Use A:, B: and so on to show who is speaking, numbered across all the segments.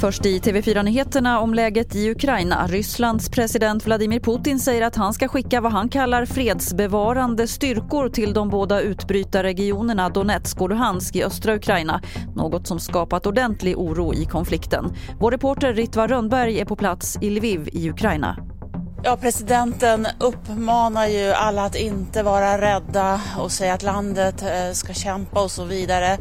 A: Först i TV4-nyheterna om läget i Ukraina. Rysslands president Vladimir Putin säger att han ska skicka vad han kallar fredsbevarande styrkor till de båda utbrytarregionerna Donetsk och Luhansk i östra Ukraina. Något som skapat ordentlig oro i konflikten. Vår reporter Ritva Rönnberg är på plats i Lviv i Ukraina.
B: Ja, presidenten uppmanar ju alla att inte vara rädda och säga att landet eh, ska kämpa och så vidare.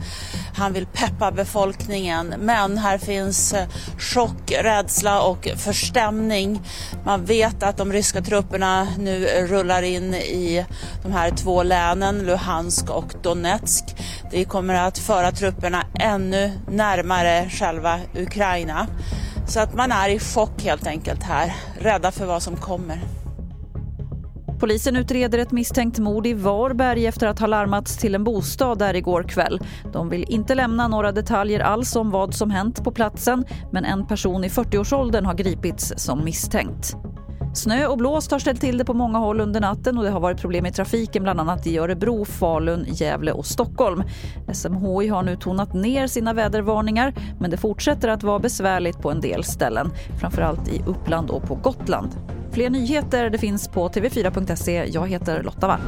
B: Han vill peppa befolkningen, men här finns eh, chock, rädsla och förstämning. Man vet att de ryska trupperna nu rullar in i de här två länen, Luhansk och Donetsk. Det kommer att föra trupperna ännu närmare själva Ukraina. Så att man är i chock helt enkelt här, rädda för vad som kommer.
A: Polisen utreder ett misstänkt mord i Varberg efter att ha larmats till en bostad där igår kväll. De vill inte lämna några detaljer alls om vad som hänt på platsen men en person i 40-årsåldern har gripits som misstänkt. Snö och blåst har ställt till det på många håll under natten och det har varit problem i trafiken bland annat i Örebro, Falun, Gävle och Stockholm. SMHI har nu tonat ner sina vädervarningar men det fortsätter att vara besvärligt på en del ställen, framförallt i Uppland och på Gotland. Fler nyheter det finns på tv4.se. Jag heter Lotta Wall.